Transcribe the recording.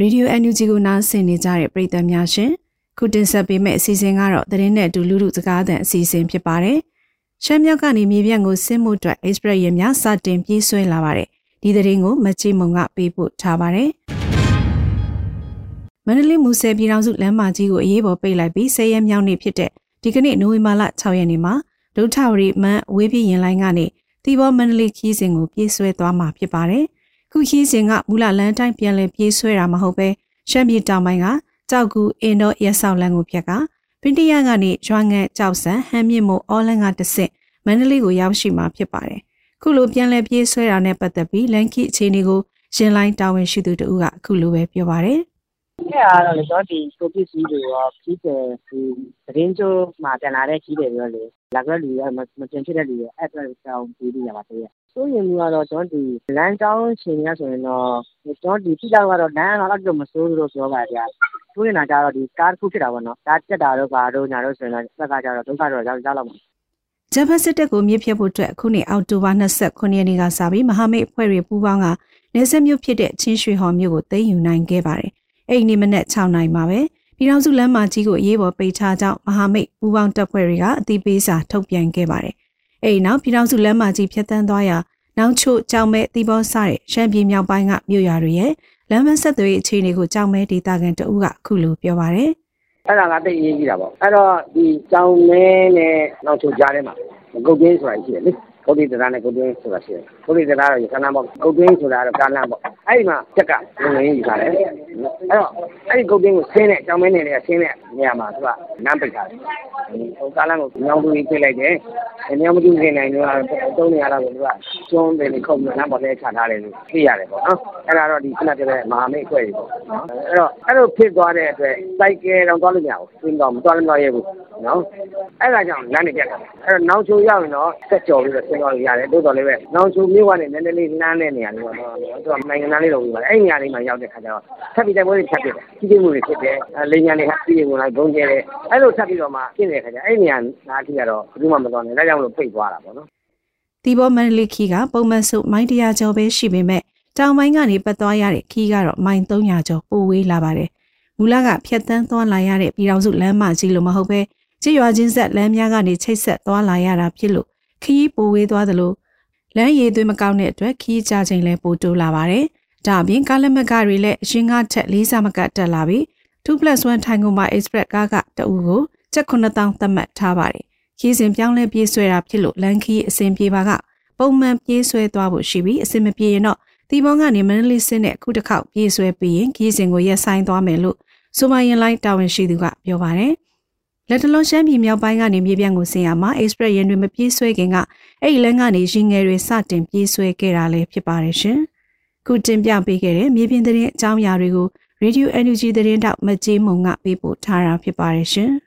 ရေဒီယို NUG ကိုနားဆင်နေကြတဲ့ပရိသတ်များရှင်ခုတင်ဆက်ပေးမယ့်အစီအစဉ်ကတော့သတင်းနဲ့အတူလူလူစကားသံအစီအစဉ်ဖြစ်ပါတယ်။ရှမ်းမြောက်ကနေမြေပြန့်ကိုဆင်းမှုအတွက် Express ရများစတင်ပြေးဆွဲလာပါတယ်။ဒီသတင်းကိုမချိမုံကပေးပို့ထားပါတယ်။မန္တလေးမူဆယ်ပြည်တော်စုလမ်းမကြီးကိုအရေးပေါ်ပိတ်လိုက်ပြီးဆယ်ရက်မြောက်နေ့ဖြစ်တဲ့ဒီကနေ့နိုဝင်ဘာလ6ရက်နေ့မှာဒုထဝရီမန်ဝေးပြည်ရင်လိုင်းကနေတီဘောမန္တလေးခီးစဉ်ကိုပြေးဆွဲသွားမှာဖြစ်ပါတယ်။ ခုခီးစဉ်ကမူလလန်းတိုင်းပြန်လည်ပြေးဆွဲတာမဟုတ်ပဲရှမ်းပြည်တောင်ပိုင်းကကြောက်ကူအင်ဒိုရက်ဆောက်လန်းကိုဖြတ်ကပင်တရကနေရွာငန့်ကြောက်ဆန်ဟမ်းမြင့်မို့အော်လန်ကတဆင့်မန္တလေးကိုရောက်ရှိမှာဖြစ်ပါတယ်။ခုလိုပြန်လည်ပြေးဆွဲတာနဲ့ပတ်သက်ပြီးလန်ကီအခြေအနေကိုရင်လိုင်းတာဝန်ရှိသူတို့ကအခုလိုပဲပြောပါတယ်။ အဲ့ဒါတော့လေတော့ဒီကိုပစ္စည်းတွေရောကြီးတယ်ဒီသတင်းကျိုးမှာ ပြန်လာတဲ့ကြီးတယ်ပြောလေ လာကြလူရမတင်ဖြစ်တဲ့လူရအဲ့အတွက်ကြောင်းပြီးပြီးရပါသေးတယ်စိုးရိမ်မှုကတော့ ကျနော်တို့ ဒီလမ်းကြောင်းအခြေအနေအရဆိုရင်တော့ ကျနော်တို့ဒီသိသလောက်ကတော့ လမ်းကအဲ့လိုမဆိုးဘူးလို့ ပြောပါတယ်ဗျ။စိုးရိမ်တာကျတော့ဒီကားတခုဖြစ်တာပေါ့နော်။ကားပျက်တာတို့ ဘာတို့ ညာတို့ဆိုရင်တော့တစ်ဖက်ကကျတော့ ဒုက္ခတော့ ရောက်လောက်မှာ။”ဂျပန်စစ်တပ်ကိုမြစ်ဖျက်ဖို့အတွက် အခုနှစ် အောက်တိုဘာ ၂၇ ရက်နေ့ကစပြီး မဟာမိတ်အဖွဲ့တွေ ပူးပေါင်းကာ နယ်စပ်မြို့ဖြစ်တဲ့ ချင်းရွှေဟော်မြို့ကို သိမ်းယူနိုင်ခဲ့ပါတယ်။ အဲဒီနေ့မနက်၆နာရီမှာပဲပြည်ထောင်စုလမ်းမကြီးကိုအရေးပေါ်ပိတ်ထားကြောင်းမဟာမိတ်ပူးပေါင်းတပ်ဖွဲ့တွေကအသိပေးစာထုတ်ပြန်ခဲ့ပါတယ်။အဲဒီနောက်ပြည်ထောင်စုလမ်းမကြီးဖြတ်သန်းသွားရာနောင်ချိုကြောင်မဲတီဘောစတဲ့ရှမ်းပြည်မြောက်ပိုင်းကမြို့ရွာတွေရဲ့လမ်းမဆက်သွယ်ရေးအခြေအနေကိုကြောင်မဲဒေသခံတဦးကအခုလိုပြောပါရယ်အဲ့ဒါကတိတ်အရေးကြီးတာပေါ့အဲ့တော့ဒီကြောင်မဲနဲ့နောက်ချိုကြားထဲမှာဂုတ်ကင်းဆိုတာရှိတယ်လေ ကုတ်တိတရားနဲ့ကုတ်တွင်းဆိုတာရှိတယ်ကုတ်တိတရားတော့ရခဏပေါ့ကုတ်တွင်းဆိုတာတော့ကားလမ်းပေါ့အဲ့ဒီမှာချက်ကလုံငင်းယူထားတယ်အဲ့တော့အဲ့ဒီကုတ်တွင်းကိုဆင်းတဲ့အကြောင်းမင်းနေနဲ့ဆင်းတဲ့နေရာမှာသူကနမ်းပိတ်ထားတယ်ဟိုကားလမ်းကိုညောင်းတူကြီးပြလိုက်တယ်ညောင်းတူကြီးနိုင်တော့တုံးနေရတာကိုသူကကျွန်းတယ်ခုံနမ်းပေါ်လဲချထားတယ်လို့သိရတယ်ပေါ့နော်အဲ့ဒါတော့ဒီခုနပြောတဲ့မဟာမိတ်အဖွဲ့တွေပေါ့နော်အဲ့တော့အဲ့လိုဖြစ်သွားတဲ့အတွက်စိုက်ကဲတော့သွားလို့မရဘူးသင်တော့မသွားလို့မရဘူးနော်အဲ့ဒါကြောင့်လမ်းနေပြတ်တာအဲ့တော့နောက်ချိုရောက်ရင်တော့ဆက်ကြော်ပြီးတော့ဆင်းသွားလို့ရတယ်တိုးတော်လေးပဲနောင်ချိုမြို့ကနေနည်းနည်းလေးလမ်းတဲ့နေရာလေးပေါ့နော်သူကနိုင်ငံသားလေးလိုပြီးပါအဲ့ဒီနေရာလေးမှာရောက်တဲ့ခါကျတော့ထပ်ပြီးတိုက်ပွဲတွေဖြတ်ပြတယ်ကြီးကြီးမှုတွေဖြစ်တယ်လိန်ညာတွေဟာပြည်ဝင်လာဘုံကျဲတယ်အဲ့လိုထပ်ပြီးတော့မှဖြစ်နေတဲ့ခါကျအဲ့ဒီနေရာနားထိကတော့ဘယ်သူမှမသွားနဲ့ဒါကြောင့်မလို့ဖိတ်သွားတာပေါ့နော် ဒီဘောမန်လီခီကပုံမှန်စုမိုင်းတရာကျော်ပဲရှိပေမဲ့တောင်ပိုင်းကနေပတ်သွားရတဲ့ခီးကတော့မိုင်300ကျော်ပိုဝေးလာပါတယ်။မူလကဖြတ်တန်းသွားလာရတဲ့ပြည်တော်စုလမ်းမကြီးလိုမဟုတ်ပဲကြည်ရွာချင်းဆက်လမ်းများကနေချိတ်ဆက်သွားလာရတာဖြစ်လို့ခီးပိုဝေးသွားသလိုလမ်းရည်သွေးမကောင်းတဲ့အတွက်ခီးကြချိန်လဲပိုတိုးလာပါတယ်။ဒါအပြင်ကားလက်မကတွေလည်းအရှင်ကထက်လေးစားမကတက်လာပြီး 2+1 ထိုင်ကုန်မှာ Express ကားကတအူကိုချက်9000သတ်မှတ်ထားပါတယ်။ ခီးစဉ်ပြောင်းလဲပြေးဆွဲတာဖြစ်လို့လမ်းခီးအစဉ်ပြေပါကပုံမှန်ပြေးဆွဲသွားဖို့ရှိပြီးအစဉ်မပြေရင်တော့ဒီဘောကနေမန္တလေးစင်းနဲ့အခုတစ်ခေါက်ပြေးဆွဲပြီးရင်ခီးစဉ်ကိုရက်ဆိုင်သွားမယ်လို့ဆိုမရင်လိုက်တာဝန်ရှိသူကပြောပါတယ်။လက်တလုံးရှမ်းပြည်မြောက်ပိုင်းကနေမြေပြန့်ကိုဆင်းရမှာ Express ရင်တွေမပြေးဆွဲခင်ကအဲ့ဒီလမ်းကနေရင်ငယ်တွေစတင်ပြေးဆွဲခဲ့တာလည်းဖြစ်ပါတယ်ရှင်။ခုတင်ပြပေးခဲ့တဲ့မြေပြင်သတင်းအကြောင်းအရာတွေကို Radio Energy သတင်းတောက်မကြေးမုံကပေးပို့ထားတာဖြစ်ပါတယ်ရှင်။